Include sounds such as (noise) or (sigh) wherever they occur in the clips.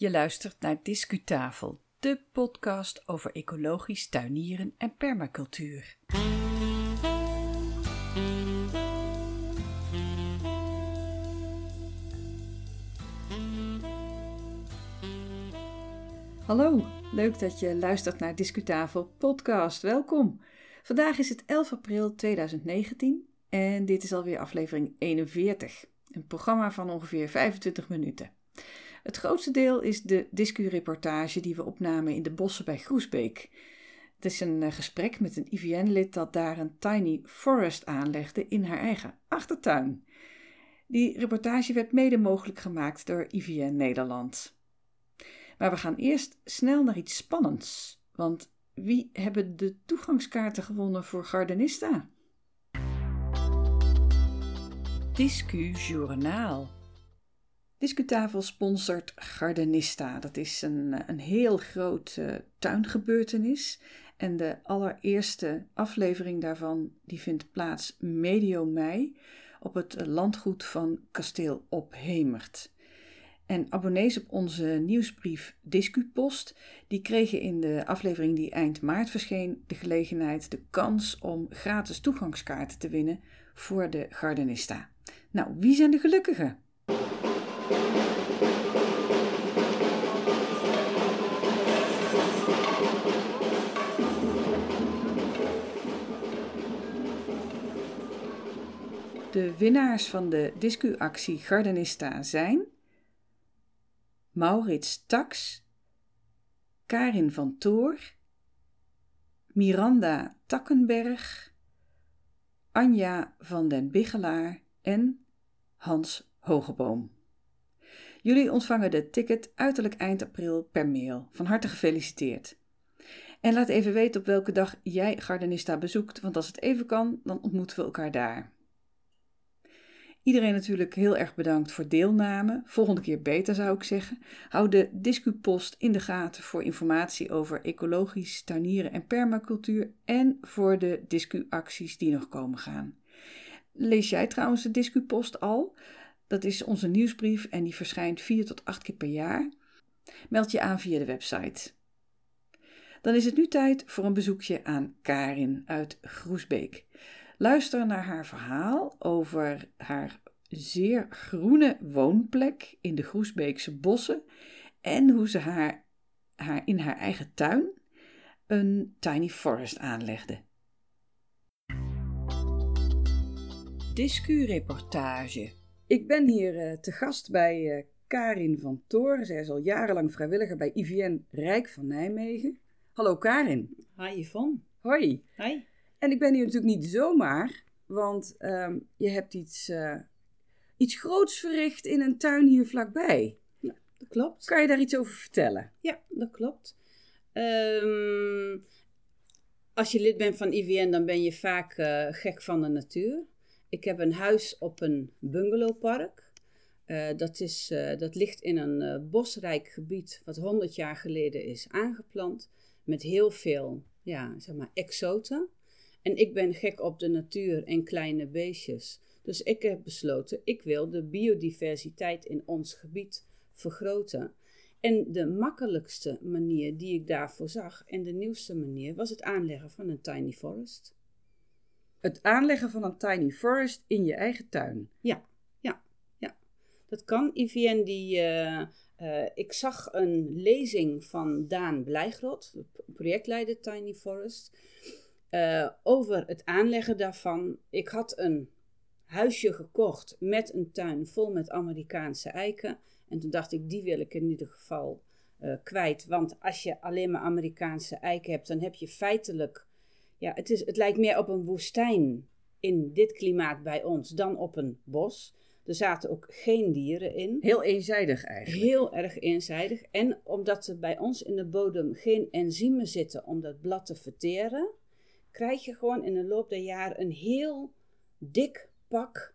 Je luistert naar Discutafel, de podcast over ecologisch tuinieren en permacultuur. Hallo, leuk dat je luistert naar Discutafel podcast. Welkom. Vandaag is het 11 april 2019 en dit is alweer aflevering 41. Een programma van ongeveer 25 minuten. Het grootste deel is de discu-reportage die we opnamen in de bossen bij Groesbeek. Het is een eh, gesprek met een IVN-lid dat daar een tiny forest aanlegde in haar eigen achtertuin. Die reportage werd mede mogelijk gemaakt door IVN Nederland. Maar we gaan eerst snel naar iets spannends. Want wie hebben de toegangskaarten gewonnen voor Gardenista? Discu Journaal. Discutafel sponsort Gardenista. Dat is een, een heel groot uh, tuingebeurtenis. En de allereerste aflevering daarvan die vindt plaats medio mei op het landgoed van Kasteel Ophemert. En abonnees op onze nieuwsbrief Discupost, die kregen in de aflevering die eind maart verscheen de gelegenheid, de kans om gratis toegangskaarten te winnen voor de Gardenista. Nou, wie zijn de gelukkigen? De winnaars van de discuactie Gardenista zijn Maurits Tax, Karin van Toor, Miranda Takkenberg, Anja van den Bigelaar en Hans Hogeboom. Jullie ontvangen de ticket uiterlijk eind april per mail. Van harte gefeliciteerd. En laat even weten op welke dag jij Gardenista bezoekt, want als het even kan, dan ontmoeten we elkaar daar. Iedereen natuurlijk heel erg bedankt voor deelname. Volgende keer beter zou ik zeggen. Hou de Discupost in de gaten voor informatie over ecologisch tuinieren en permacultuur en voor de discuacties die nog komen gaan. Lees jij trouwens de Discupost al? Dat is onze nieuwsbrief en die verschijnt vier tot acht keer per jaar. Meld je aan via de website. Dan is het nu tijd voor een bezoekje aan Karin uit Groesbeek. Luister naar haar verhaal over haar zeer groene woonplek in de Groesbeekse bossen en hoe ze haar, haar in haar eigen tuin een tiny forest aanlegde. Discu-reportage. Ik ben hier uh, te gast bij uh, Karin van Toren. Zij is al jarenlang vrijwilliger bij IVN Rijk van Nijmegen. Hallo Karin. Hi Yvonne. Hoi. Hi. En ik ben hier natuurlijk niet zomaar, want um, je hebt iets, uh, iets groots verricht in een tuin hier vlakbij. Ja, dat klopt. Kan je daar iets over vertellen? Ja, dat klopt. Um, als je lid bent van IVN, dan ben je vaak gek van de natuur. Ik heb een huis op een bungalowpark. Uh, dat, is, uh, dat ligt in een uh, bosrijk gebied wat 100 jaar geleden is aangeplant. Met heel veel ja, zeg maar, exoten. En ik ben gek op de natuur en kleine beestjes. Dus ik heb besloten, ik wil de biodiversiteit in ons gebied vergroten. En de makkelijkste manier die ik daarvoor zag en de nieuwste manier was het aanleggen van een tiny forest. Het aanleggen van een tiny forest in je eigen tuin. Ja, ja, ja. Dat kan. IVN die. Uh, uh, ik zag een lezing van Daan Blijgrot, projectleider Tiny Forest, uh, over het aanleggen daarvan. Ik had een huisje gekocht met een tuin vol met Amerikaanse eiken. En toen dacht ik, die wil ik in ieder geval kwijt. Want als je alleen maar Amerikaanse eiken hebt, dan heb je feitelijk ja, het, is, het lijkt meer op een woestijn in dit klimaat bij ons dan op een bos. Er zaten ook geen dieren in. Heel eenzijdig eigenlijk. Heel erg eenzijdig. En omdat er bij ons in de bodem geen enzymen zitten om dat blad te verteren, krijg je gewoon in de loop der jaren een heel dik pak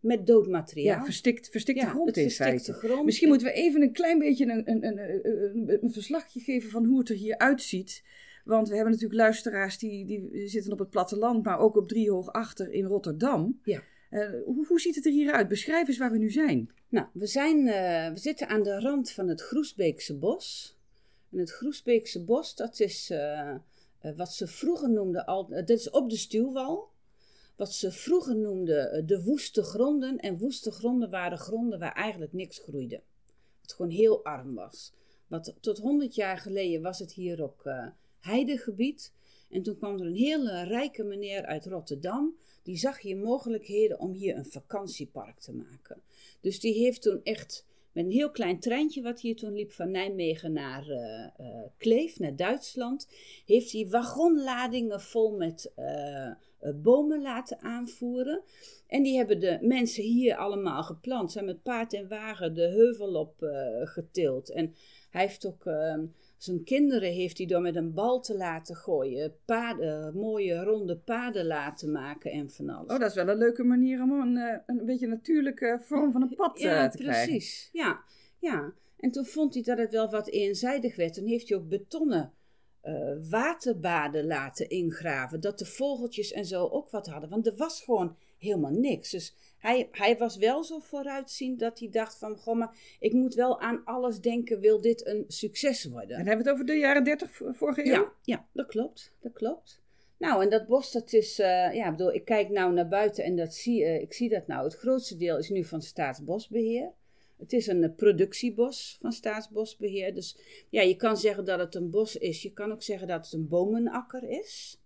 met dood materiaal. Ja, verstikt, verstikte ja, grond in feite. Grond. Misschien moeten we even een klein beetje een, een, een, een, een verslagje geven van hoe het er hier uitziet. Want we hebben natuurlijk luisteraars die, die zitten op het platteland, maar ook op Driehoog achter in Rotterdam. Ja. Uh, hoe, hoe ziet het er hier uit? Beschrijf eens waar we nu zijn. Nou, we, zijn, eh, we zitten aan de rand van het Groesbeekse bos. En het Groesbeekse bos, dat is eh, eh, wat ze vroeger noemden, al, dat is op de stuwwal. Wat ze vroeger noemden de woeste gronden. En woeste gronden waren gronden waar eigenlijk niks groeide. Het gewoon heel arm was. Wat, tot 100 jaar geleden was het hier ook heidegebied. En toen kwam er een hele rijke meneer uit Rotterdam. Die zag hier mogelijkheden om hier een vakantiepark te maken. Dus die heeft toen echt met een heel klein treintje wat hier toen liep van Nijmegen naar uh, Kleef, naar Duitsland, heeft hij wagonladingen vol met uh, bomen laten aanvoeren. En die hebben de mensen hier allemaal geplant. Zijn met paard en wagen de heuvel op getild. En hij heeft ook ehm, zijn kinderen heeft hij door met een bal te laten gooien, paden, mooie ronde paden laten maken en van alles. Oh, dat is wel een leuke manier om een, eh, een beetje natuurlijke vorm van een pad ja, eh, te krijgen. Ja, precies. Ja, ja. En toen vond hij dat het wel wat eenzijdig werd. Toen heeft hij ook betonnen uh, waterbaden laten ingraven. Dat de vogeltjes en zo ook wat hadden. Want er was gewoon helemaal niks. Dus hij, hij was wel zo vooruitziend dat hij dacht van... Goh, maar ik moet wel aan alles denken, wil dit een succes worden? En hebben we het over de jaren 30 vorige eeuw? Ja, ja dat klopt. Dat klopt. Nou, en dat bos, dat is... Uh, ja, bedoel, ik kijk nou naar buiten en dat zie, uh, ik zie dat nou. Het grootste deel is nu van Staatsbosbeheer. Het is een productiebos van Staatsbosbeheer. Dus ja, je kan zeggen dat het een bos is. Je kan ook zeggen dat het een bomenakker is.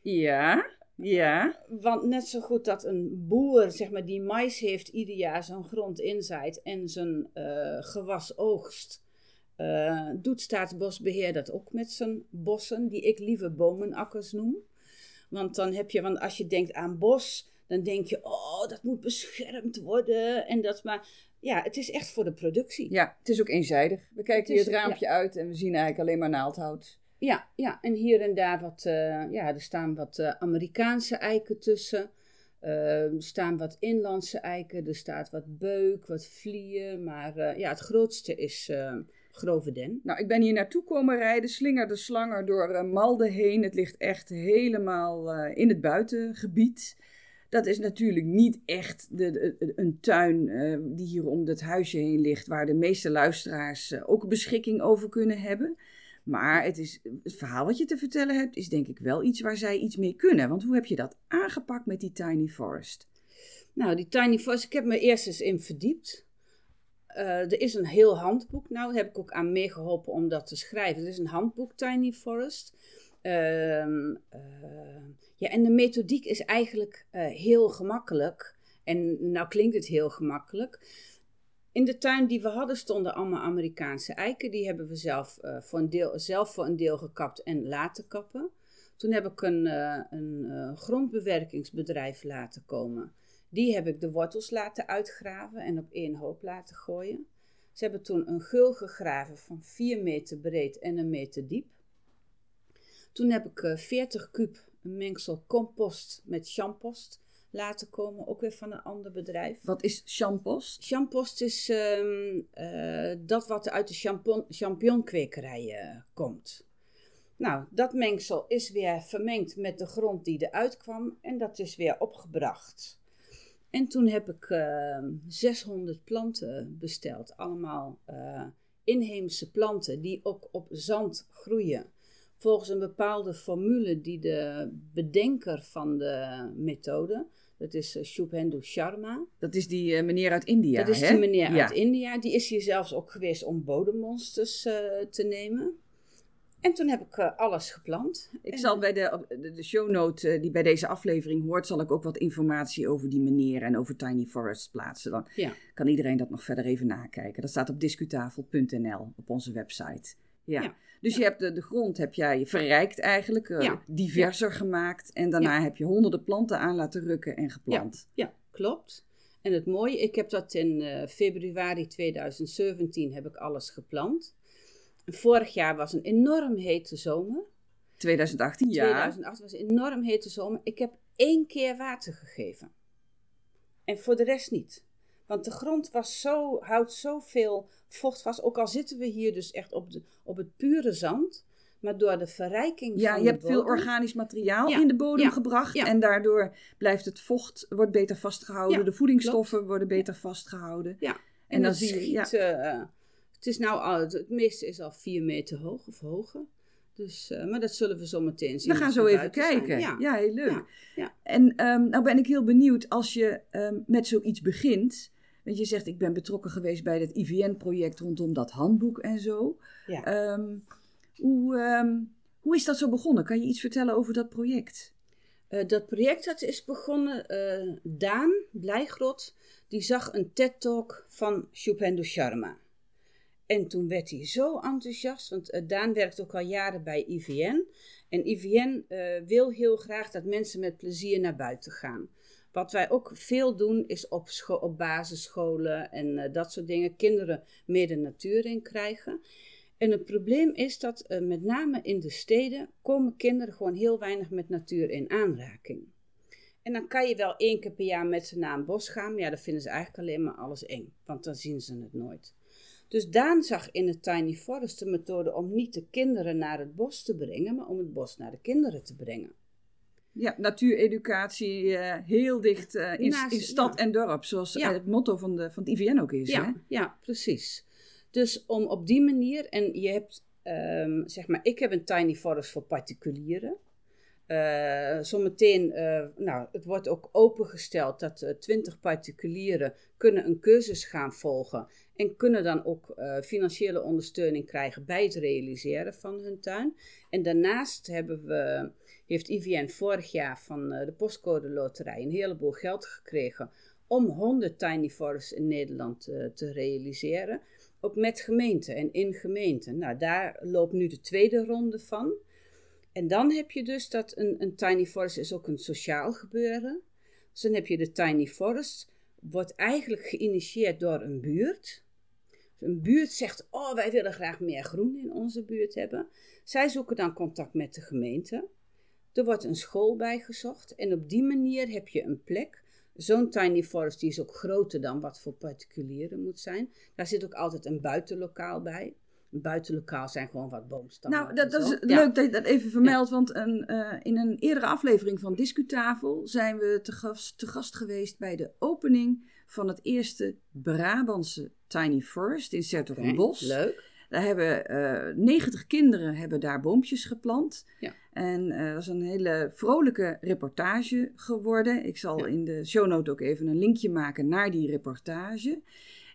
Ja, ja. Want net zo goed dat een boer, zeg maar, die mais heeft, ieder jaar zijn grond inzaait en zijn uh, gewas oogst. Uh, doet Staatsbosbeheer dat ook met zijn bossen, die ik liever bomenakkers noem. Want dan heb je, want als je denkt aan bos, dan denk je, oh, dat moet beschermd worden. En dat maar, ja, het is echt voor de productie. Ja, het is ook eenzijdig. We kijken hier het raampje uit en we zien eigenlijk alleen maar naaldhout. Ja, ja, en hier en daar wat, uh, ja, er staan wat uh, Amerikaanse eiken tussen. Uh, er staan wat inlandse eiken, er staat wat beuk, wat vliegen. Maar ja, het grootste is grove den. Nou, ik ben hier naartoe komen rijden, slinger de slanger door Malden heen. Het ligt echt helemaal in het buitengebied. Dat is natuurlijk niet echt de, de een tuin die hier om het huisje heen ligt, waar de meeste luisteraars ook beschikking over kunnen hebben. Maar het, is, het verhaal wat je te vertellen hebt, is denk ik wel iets waar zij iets mee kunnen. Want hoe heb je dat aangepakt met die Tiny Forest? Nou, die Tiny Forest, ik heb me eerst eens in verdiept. Uh, er is een heel handboek. Nou, heb ik ook aan meegeholpen om dat te schrijven. Er is een handboek Tiny Forest. Uh, uh, ja, en de methodiek is eigenlijk uh, heel gemakkelijk. En nou klinkt het heel gemakkelijk. In de tuin die we hadden stonden allemaal Amerikaanse eiken. Die hebben we zelf, uh, voor, een deel, zelf voor een deel gekapt en laten kappen. Toen heb ik een, uh, een uh, grondbewerkingsbedrijf laten komen. Die heb ik de wortels laten uitgraven en op één hoop laten gooien. Ze hebben toen een gul gegraven van 4 meter breed en een meter diep. Toen heb ik 40 kub mengsel compost met champost laten komen, ook weer van een ander bedrijf. Wat is champost? Champost is um, uh, dat wat uit de champignon, champignonkwekerij komt. Nou, dat mengsel is weer vermengd met de grond die eruit kwam en dat is weer opgebracht. En toen heb ik uh, 600 planten besteld, allemaal uh, inheemse planten die ook op zand groeien. Volgens een bepaalde formule die de bedenker van de methode, dat is uh, Shubhendu Sharma. Dat is die uh, meneer uit India, Dat is hè? die meneer ja. uit India. Die is hier zelfs ook geweest om bodemmonsters uh, te nemen. En toen heb ik alles geplant. Ik en, zal bij de, de, de shownote die bij deze aflevering hoort, zal ik ook wat informatie over die meneer en over Tiny Forest plaatsen. Dan ja. kan iedereen dat nog verder even nakijken. Dat staat op discutafel.nl op onze website. Ja. ja. Dus ja. je hebt de, de grond heb jij verrijkt eigenlijk, uh, ja. diverser gemaakt. En daarna heb je honderden planten aan laten rukken en geplant. Ja, klopt. En het mooie, ik heb dat in uh, februari 2017 heb ik alles geplant. Vorig jaar was een enorm hete zomer. 2018, ja. 2008 was een enorm hete zomer. Ik heb één keer water gegeven. En voor de rest niet. Want de grond was zo, houdt zoveel vocht vast. Ook al zitten we hier dus echt op, de, op het pure zand. Maar door de verrijking ja, van je hebt bodem, veel organisch materiaal Ja, in de bodem ja, gebracht. ja. En daardoor blijft het vocht wordt beter vastgehouden. Ja, de voedingsstoffen worden beter vastgehouden. Ja. En, dan zie je, ja. Uh, het is nou al, het meeste is al vier meter hoog of hoger. Dus, uh, maar dat zullen we zo meteen zien. We gaan zo even kijken. Ja. ja. heel leuk. Ja, En um, nou ben ik heel benieuwd als je um, met zoiets begint. Want je zegt, ik ben betrokken geweest bij het IVN-project rondom dat handboek en zo. Ja. Um, hoe, hoe is dat zo begonnen? Kan je iets vertellen over dat project? Uh, dat project dat is begonnen, uh, Daan Blijgrot, die zag een TED-talk van Shubhendu Sharma. En toen werd hij zo enthousiast, want uh, Daan werkt ook al jaren bij IVN. En IVN wil heel graag dat mensen met plezier naar buiten gaan. Wat wij ook veel doen, is op, op basisscholen en dat soort dingen kinderen meer de natuur in krijgen. En het probleem is dat uh, met name in de steden komen kinderen gewoon heel weinig met natuur in aanraking. En dan kan je wel één keer per jaar met ze naar een bos gaan, maar ja, dan vinden ze eigenlijk alleen maar alles eng, want dan zien ze het nooit. Dus Daan zag in het Tiny Forest de methode om niet de kinderen naar het bos te brengen, maar om het bos naar de kinderen te brengen. Ja, natuureducatie uh, heel dicht uh, in, in, stad en dorp, zoals het motto van, de, van het IVN ook is. Ja, hè? ja precies. Dus om op die manier, en je hebt, um, zeg maar, ik heb een tiny forest voor particulieren. Uh, zometeen, nou, het wordt ook opengesteld dat 20 particulieren kunnen een cursus gaan volgen en kunnen dan ook financiële ondersteuning krijgen bij het realiseren van hun tuin. En daarnaast hebben we, heeft IVN vorig jaar van de postcode loterij een heleboel geld gekregen om 100 tiny forests in Nederland te realiseren ook met gemeenten en in gemeenten. Nou, daar loopt nu de tweede ronde van. En dan heb je dus dat een, een tiny forest is ook een sociaal gebeuren. Dus dan heb je de tiny forest, wordt eigenlijk geïnitieerd door een buurt. Dus een buurt zegt, oh wij willen graag meer groen in onze buurt hebben. Zij zoeken dan contact met de gemeente. Er wordt een school bijgezocht en op die manier heb je een plek Zo'n tiny forest die is ook groter dan wat voor particulieren moet zijn. Daar zit ook altijd een buitenlokaal bij. Een buitenlokaal zijn gewoon wat boomstammen. Nou, dat, dat is leuk dat je dat even vermeldt. Want een, uh, in een eerdere aflevering van Discutafel zijn we te gast, te gast geweest bij de opening van het eerste Brabantse Tiny Forest in Sertogenbos. Okay, leuk. Daar hebben uh, eh, 90 kinderen hebben daar boompjes geplant. Ja. En uh, dat is een hele vrolijke reportage geworden. Ik zal in de shownote ook even een linkje maken naar die reportage.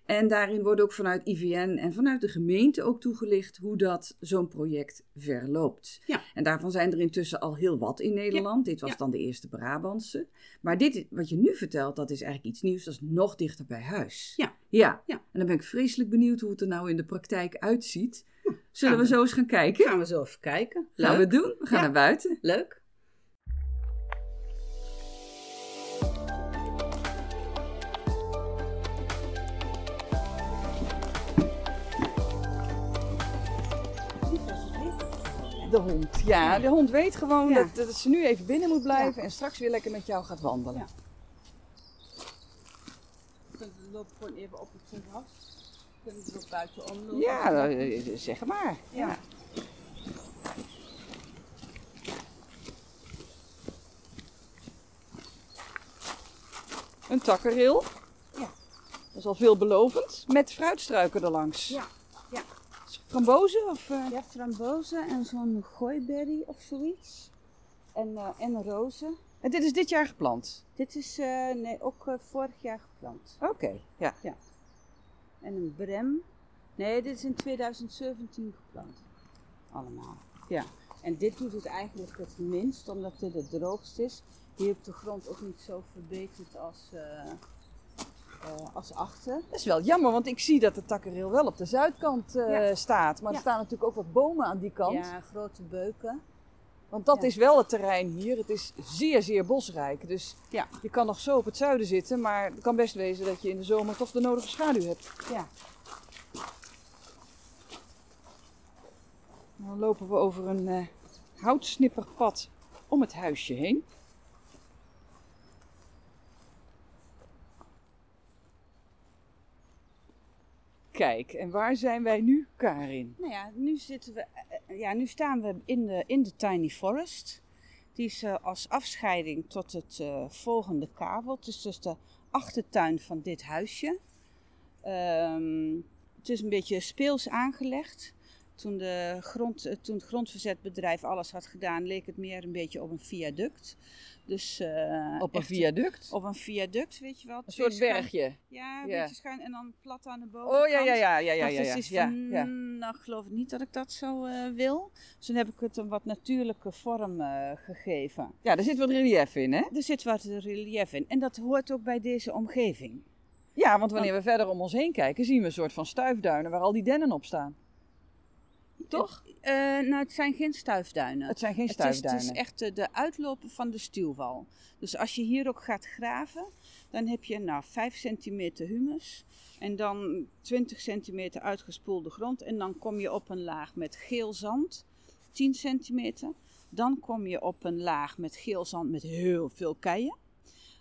En daarin wordt ook vanuit IVN en vanuit de gemeente ook toegelicht hoe dat zo'n project verloopt. Ja. En daarvan zijn er intussen al heel wat in Nederland. Dit was dan de eerste Brabantse. Maar dit, wat je nu vertelt, dat is eigenlijk iets nieuws. Dat is nog dichter bij huis. Ja. Ja. ja. En dan ben ik vreselijk benieuwd hoe het er nou in de praktijk uitziet. Hm. Zullen we, zo eens gaan kijken? Gaan we zo even kijken. Leuk. Gaan we doen. We gaan naar buiten. Leuk. De hond. Ja, de hond weet gewoon dat, dat, ze nu even binnen moet blijven en straks weer lekker met jou gaat wandelen. Ja. Dan loop gewoon even op het terras. Kunnen ze ook buiten omlopen? Ja, eh, zeg maar. ja. Een takkenrail. Ja. Dat is al veelbelovend. Met fruitstruiken erlangs. Ja. Frambozen? Of, uh... Ja, frambozen en zo'n gooiberry of zoiets. En, uh, en rozen. En dit is dit jaar geplant? Dit is uh, nee, ook vorig jaar geplant. Oké, ja. ja. En een brem. Nee, dit is in 2017 geplant. Allemaal. Ja. En dit doet het eigenlijk het minst, omdat dit het droogst is. Hier op de grond ook niet zo verbeterd als, als achter. Dat is wel jammer, want ik zie dat de takkenrail wel op de zuidkant uh, staat. Maar er staan natuurlijk ook wat bomen aan die kant. Ja, grote beuken. Want dat is wel het terrein hier. Het is zeer, zeer bosrijk. Dus ja. je kan nog zo op het zuiden zitten. Maar het kan best wezen dat je in de zomer toch de nodige schaduw hebt. Ja. Dan lopen we over een uh, houtsnipperpad om het huisje heen. Kijk, en waar zijn wij nu, Karin? Nou ja, nu, zitten we, eh, eh, ja, nu staan we in de, in de Tiny Forest. Die is uh, als afscheiding tot het uh, volgende kavel. Het is dus de achtertuin van dit huisje. Ehm, het is een beetje speels aangelegd. Toen, de grond, eh, toen het grondverzetbedrijf alles had gedaan, leek het meer een beetje op een viaduct. Dus, uh, op een viaduct? Op een viaduct, weet je wel. Een soort bergje. Ja, een ja. beetje schuin en dan plat aan de bovenkant. Oh ja, ja, ja, ja, ja. ja, ja, dus ja, van, ja. nou geloof ik niet dat ik dat zo uh, wil. Dus toen heb ik het een wat natuurlijke vorm uh, gegeven. Ja, er zit wat relief in, hè? Er zit wat relief in. En dat hoort ook bij deze omgeving. Ja, want wanneer we verder om ons heen kijken, zien we een soort van stuifduinen waar al die dennen op staan. Toch? Uh, nou, het zijn geen stuifduinen. Het zijn geen stuifduinen. Het is, het is echt de, de uitlopen van de stuwwal. Dus als je hier ook gaat graven, dan heb je nou 5 centimeter humus. En dan 20 centimeter uitgespoelde grond. En dan kom je op een laag met geel zand, 10 centimeter. Dan kom je op een laag met geel zand met heel veel keien.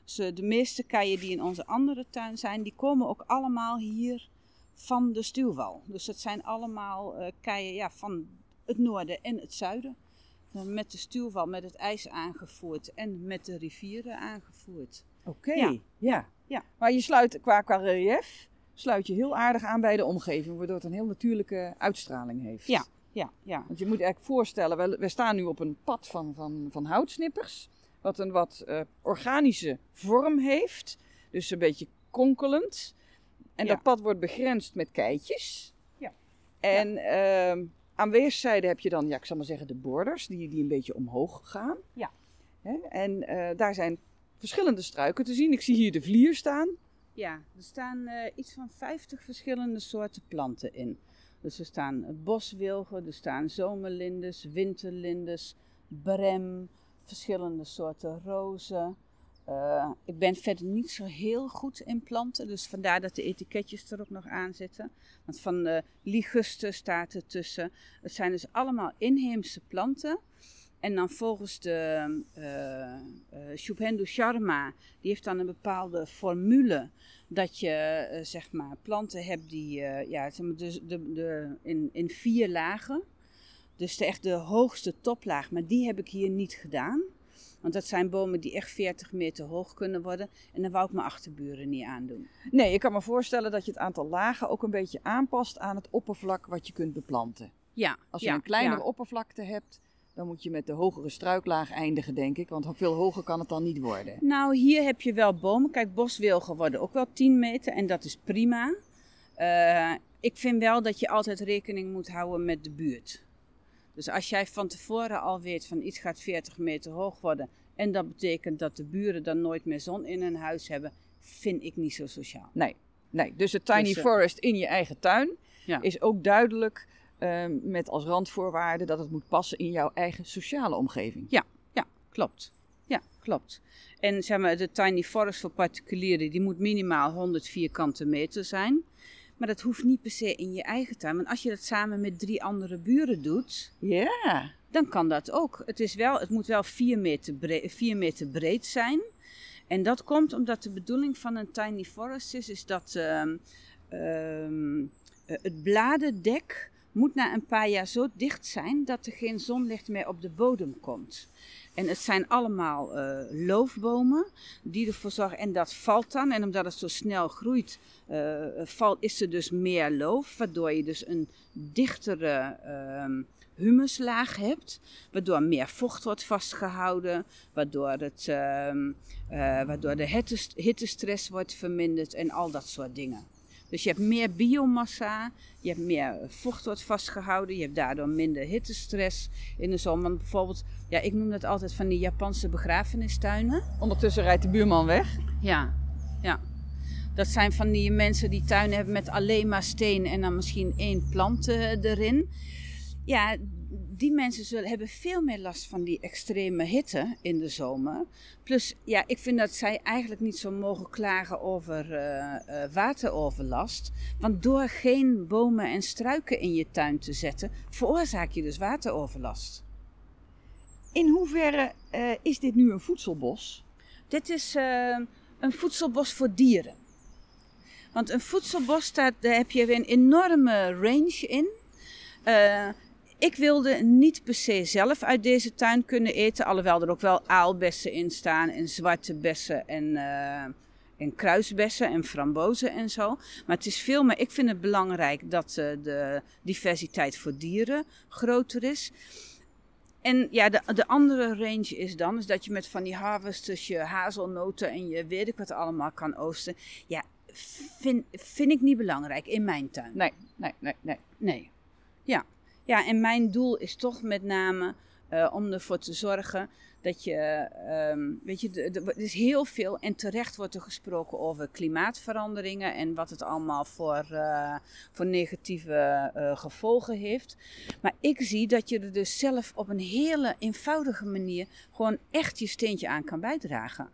Dus eh, de meeste keien die in onze andere tuin zijn, die komen ook allemaal hier van de stuwwal. Dus het zijn allemaal uh, keien ja, van het noorden en het zuiden. Met de stuwwal, met het ijs aangevoerd en met de rivieren aangevoerd. Oké, ja. ja. ja. Maar je sluit qua, qua relief, sluit je heel aardig aan bij de omgeving, waardoor het een heel natuurlijke uitstraling heeft. Ja, ja, ja. Want je moet eigenlijk voorstellen, we, we staan nu op een pad van, van, van houtsnippers, wat een wat uh, organische vorm heeft. Dus een beetje konkelend. En dat pad wordt begrensd met keitjes. Ja. En ja. Uh, aan weerszijden heb je dan, ja, ik zal maar zeggen, de borders, die, die een beetje omhoog gaan. Ja. Hè? En uh, daar zijn verschillende struiken te zien. Ik zie hier de vlier staan. Ja, er staan uh, iets van 50 verschillende soorten planten in. Dus er staan boswilgen, er staan zomerlindes, winterlindes, brem, verschillende soorten rozen. Uh, ik ben verder niet zo heel goed in planten, dus vandaar dat de etiketjes er ook nog aan zitten. Want van uh, ligusten staat er tussen. Het zijn dus allemaal inheemse planten. En dan volgens de uh, Shubhendu Sharma, die heeft dan een bepaalde formule dat je zeg maar planten hebt die ja, zeg maar, de, de, de, in, in vier lagen. Dus de, echt de hoogste toplaag, maar die heb ik hier niet gedaan. Want dat zijn bomen die echt 40 meter hoog kunnen worden. En dan wou ik mijn achterburen niet aandoen. Nee, ik kan me voorstellen dat je het aantal lagen ook een beetje aanpast aan het oppervlak wat je kunt beplanten. Ja. Als je een kleinere oppervlakte hebt, dan moet je met de hogere struiklaag eindigen, denk ik. Want veel hoger kan het dan niet worden. Nou, hier heb je wel bomen. Kijk, boswilgen worden ook wel 10 meter en dat is prima. Uh, ik vind wel dat je altijd rekening moet houden met de buurt. Dus als jij van tevoren al weet van iets gaat 40 meter hoog worden en dat betekent dat de buren dan nooit meer zon in hun huis hebben, vind ik niet zo sociaal. Nee, nee. dus de tiny dus, uh, forest in je eigen tuin ja. is ook duidelijk uh, met als randvoorwaarde dat het moet passen in jouw eigen sociale omgeving. Ja, ja, klopt. Ja, klopt. En zeg maar, de tiny forest voor particulieren, die moet minimaal 100 vierkante meter zijn. Maar dat hoeft niet per se in je eigen tuin. Want als je dat samen met drie andere buren doet, ja. dan kan dat ook. Het, is wel, het moet wel vier meter, breed, vier meter breed zijn. En dat komt omdat de bedoeling van een tiny forest is, is dat uh, uh, het bladendek moet na een paar jaar zo dicht zijn dat er geen zonlicht meer op de bodem komt. En het zijn allemaal uh, loofbomen die ervoor zorgen. En dat valt dan. En omdat het zo snel groeit, uh, valt, is er dus meer loof. Waardoor je dus een dichtere uh, humuslaag hebt. Waardoor meer vocht wordt vastgehouden. Waardoor, het, ehm, eh, waardoor de hittestress wordt verminderd. En al dat soort dingen. Dus je hebt meer biomassa, je hebt meer vocht wordt vastgehouden, je hebt daardoor minder hittestress in de zon. Want bijvoorbeeld, ja, ik noem dat altijd van die Japanse begrafenistuinen. Ondertussen rijdt de buurman weg. Ja, ja. Dat zijn van die mensen die tuinen hebben met alleen maar steen en dan misschien één plant uh, erin. Ja, die mensen zullen, hebben veel meer last van die extreme hitte in de zomer. Plus, ja, ik vind dat zij eigenlijk niet zo mogen klagen over uh, uh, wateroverlast. Want door geen bomen en struiken in je tuin te zetten, veroorzaak je dus wateroverlast. In hoeverre uh, is dit nu een voedselbos? Dit is een voedselbos voor dieren. Want een voedselbos, staat, daar heb je een enorme range in. Uh, ik wilde niet per se zelf uit deze tuin kunnen eten. Alhoewel er ook wel aalbessen in staan en zwarte bessen en, uh, en kruisbessen en frambozen en zo. Maar het is veel meer. Ik vind het belangrijk dat uh, de diversiteit voor dieren groter is. En ja, de, de andere range is dan is dat je met van die harvesters je hazelnoten en je weet ik wat allemaal kan oosten. Ja, vind, vind ik niet belangrijk in mijn tuin. Nee, nee, nee, nee. Nee. Ja. En mijn doel is toch met name uh, om ervoor te zorgen dat je, um, weet je, er is heel veel en terecht wordt er gesproken over klimaatveranderingen en wat het allemaal voor, uh, voor negatieve uh, gevolgen heeft. Maar ik zie dat je er dus zelf op een hele eenvoudige manier gewoon echt je steentje aan kan bijdragen.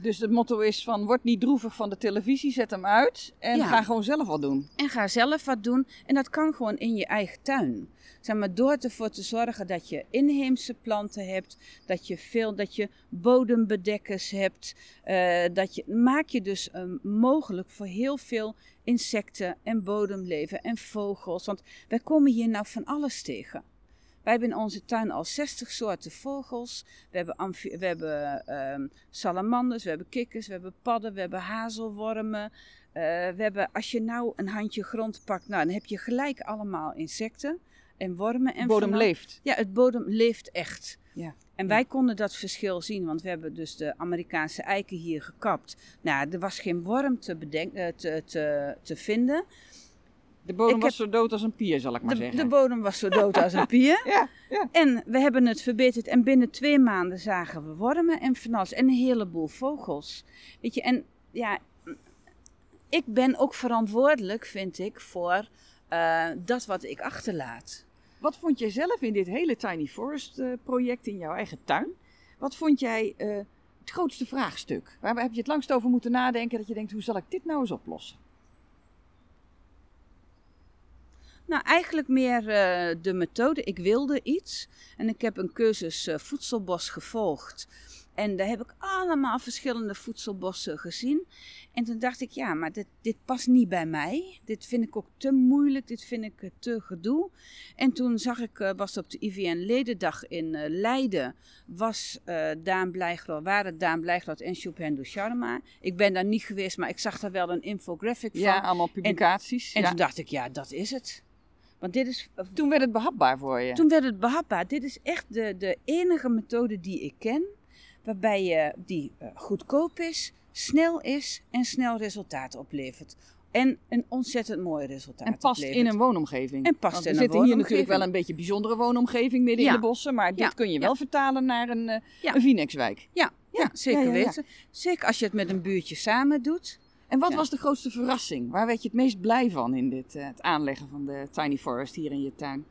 Dus het motto is van word niet droevig van de televisie, zet hem uit en ja. ga gewoon zelf wat doen. En ga zelf wat doen en dat kan gewoon in je eigen tuin. Zeg maar, door ervoor te zorgen dat je inheemse planten hebt, dat je veel, dat je bodembedekkers hebt, uh, dat je, maak je dus uh, mogelijk voor heel veel insecten en bodemleven en vogels. Want wij komen hier nou van alles tegen. Wij hebben in onze tuin al 60 soorten vogels. We hebben, we hebben uh, salamanders, we hebben kikkers, we hebben padden, we hebben hazelwormen. Uh, we hebben, als je nou een handje grond pakt, nou, dan heb je gelijk allemaal insecten en wormen. En de bodem leeft. Ja, het bodem leeft echt. Ja. En wij konden dat verschil zien, want we hebben dus de Amerikaanse eiken hier gekapt. Nou, er was geen worm te, bedenken, eh, te, te, te vinden. De bodem was zo dood als een pier, zal ik maar de, zeggen. De bodem was zo dood als een pier. (laughs) ja, ja. En we hebben het verbeterd en binnen twee maanden zagen we wormen en van alles. En een heleboel vogels. Weet je, en ja, ik ben ook verantwoordelijk, vind ik, voor uh, dat wat ik achterlaat. Wat vond jij zelf in dit hele Tiny Forest uh, project in jouw eigen tuin? Wat vond jij uh, het grootste vraagstuk? Waar heb je het langst over moeten nadenken dat je denkt, hoe zal ik dit nou eens oplossen? Nou, eigenlijk meer uh, de methode. Ik wilde iets en ik heb een cursus uh, voedselbos gevolgd. En daar heb ik allemaal verschillende voedselbossen gezien. En toen dacht ik, ja, maar dit, dit past niet bij mij. Dit vind ik ook te moeilijk, dit vind ik te gedoe. En toen zag ik, was op de IVN-ledendag in Leiden, was, uh, Daan Blijgroot, waren Daan Blijgroot en Chopin Sharma. Ik ben daar niet geweest, maar ik zag daar wel een infographic van. Ja, allemaal publicaties. En, en ja. toen dacht ik, ja, dat is het. Want dit is, toen werd het behapbaar voor je. Toen werd het behapbaar. Dit is echt de, de enige methode die ik ken, waarbij je die uh, goedkoop is, snel is en snel resultaat oplevert. En een ontzettend mooi resultaat. En past oplevert. in een woonomgeving. En past Want in we een zitten hier natuurlijk wel een beetje bijzondere woonomgeving midden ja. in de bossen. Maar dit ja. kun je wel ja. vertalen naar een, uh, een Vinex-wijk. Ja, ja, zeker weten. Zeker als je het met een buurtje samen doet. En wat was de grootste verrassing? Waar werd je het meest blij van in dit, uh, het aanleggen van de Tiny Forest hier in je tuin?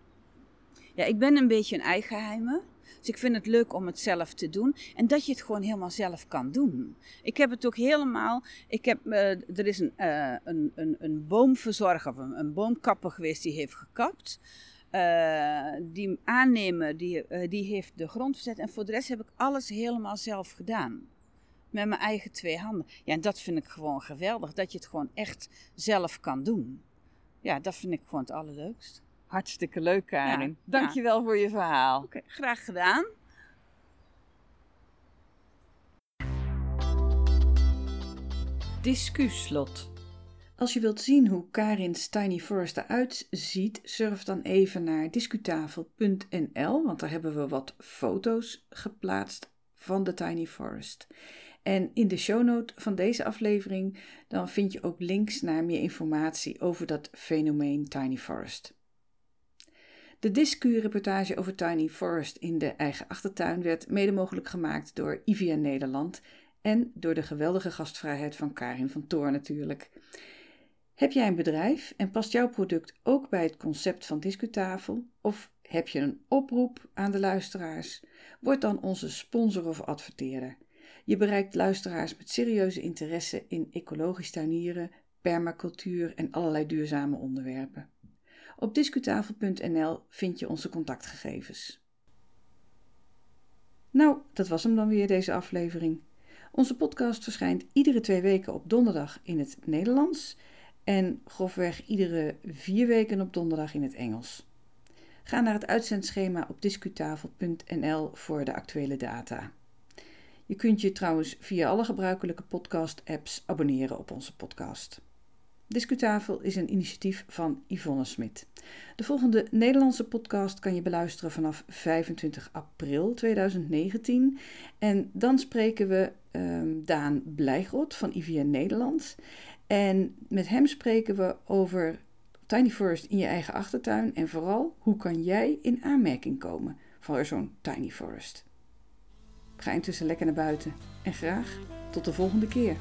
Ja, ik ben een beetje een eigenheimer. Dus ik vind het leuk om het zelf te doen. En dat je het gewoon helemaal zelf kan doen. Ik heb het ook helemaal. Ik heb, uh, er is een, uh, een, een, een boomverzorger, of een, een, boomkapper geweest die heeft gekapt. Uh, die aannemer die, die heeft de grond verzet. En voor de rest heb ik alles helemaal zelf gedaan. Met mijn eigen twee handen. Ja, en dat vind ik gewoon geweldig. Dat je het gewoon echt zelf kan doen. Ja, dat vind ik gewoon het allerleukst. Hartstikke leuk, Karin. Ja, Dank je wel ja. voor je verhaal. Okay, graag gedaan. Discuslot. Als je wilt zien hoe Karin's Tiny Forest eruit ziet, surf dan even naar discutafel.nl, want daar hebben we wat foto's geplaatst van de Tiny Forest. En in de shownote van deze aflevering dan vind je ook links naar meer informatie over dat fenomeen Tiny Forest. De Discu-reportage over Tiny Forest in de eigen achtertuin werd mede mogelijk gemaakt door IVN Nederland en door de geweldige gastvrijheid van Karin van Toor natuurlijk. Heb jij een bedrijf en past jouw product ook bij het concept van Discutafel? Of heb je een oproep aan de luisteraars? Word dan onze sponsor of adverteerder. Je bereikt luisteraars met serieuze interesse in ecologisch tuinieren, permacultuur en allerlei duurzame onderwerpen. Op discutafel.nl vind je onze contactgegevens. Nou, dat was hem dan weer, deze aflevering. Onze podcast verschijnt iedere twee weken op donderdag in het Nederlands en grofweg iedere vier weken op donderdag in het Engels. Ga naar het uitzendschema op discutafel.nl voor de actuele data. Je kunt je trouwens via alle gebruikelijke podcast-apps abonneren op onze podcast. Discutafel is een initiatief van Yvonne Smit. De volgende Nederlandse podcast kan je beluisteren vanaf 25 april 2019. En dan spreken we um, Daan Blijgrot van IVN Nederland. En met hem spreken we over Tiny Forest in je eigen achtertuin. En vooral, hoe kan jij in aanmerking komen voor zo'n Tiny Forest? Ga intussen lekker naar buiten. En graag tot de volgende keer.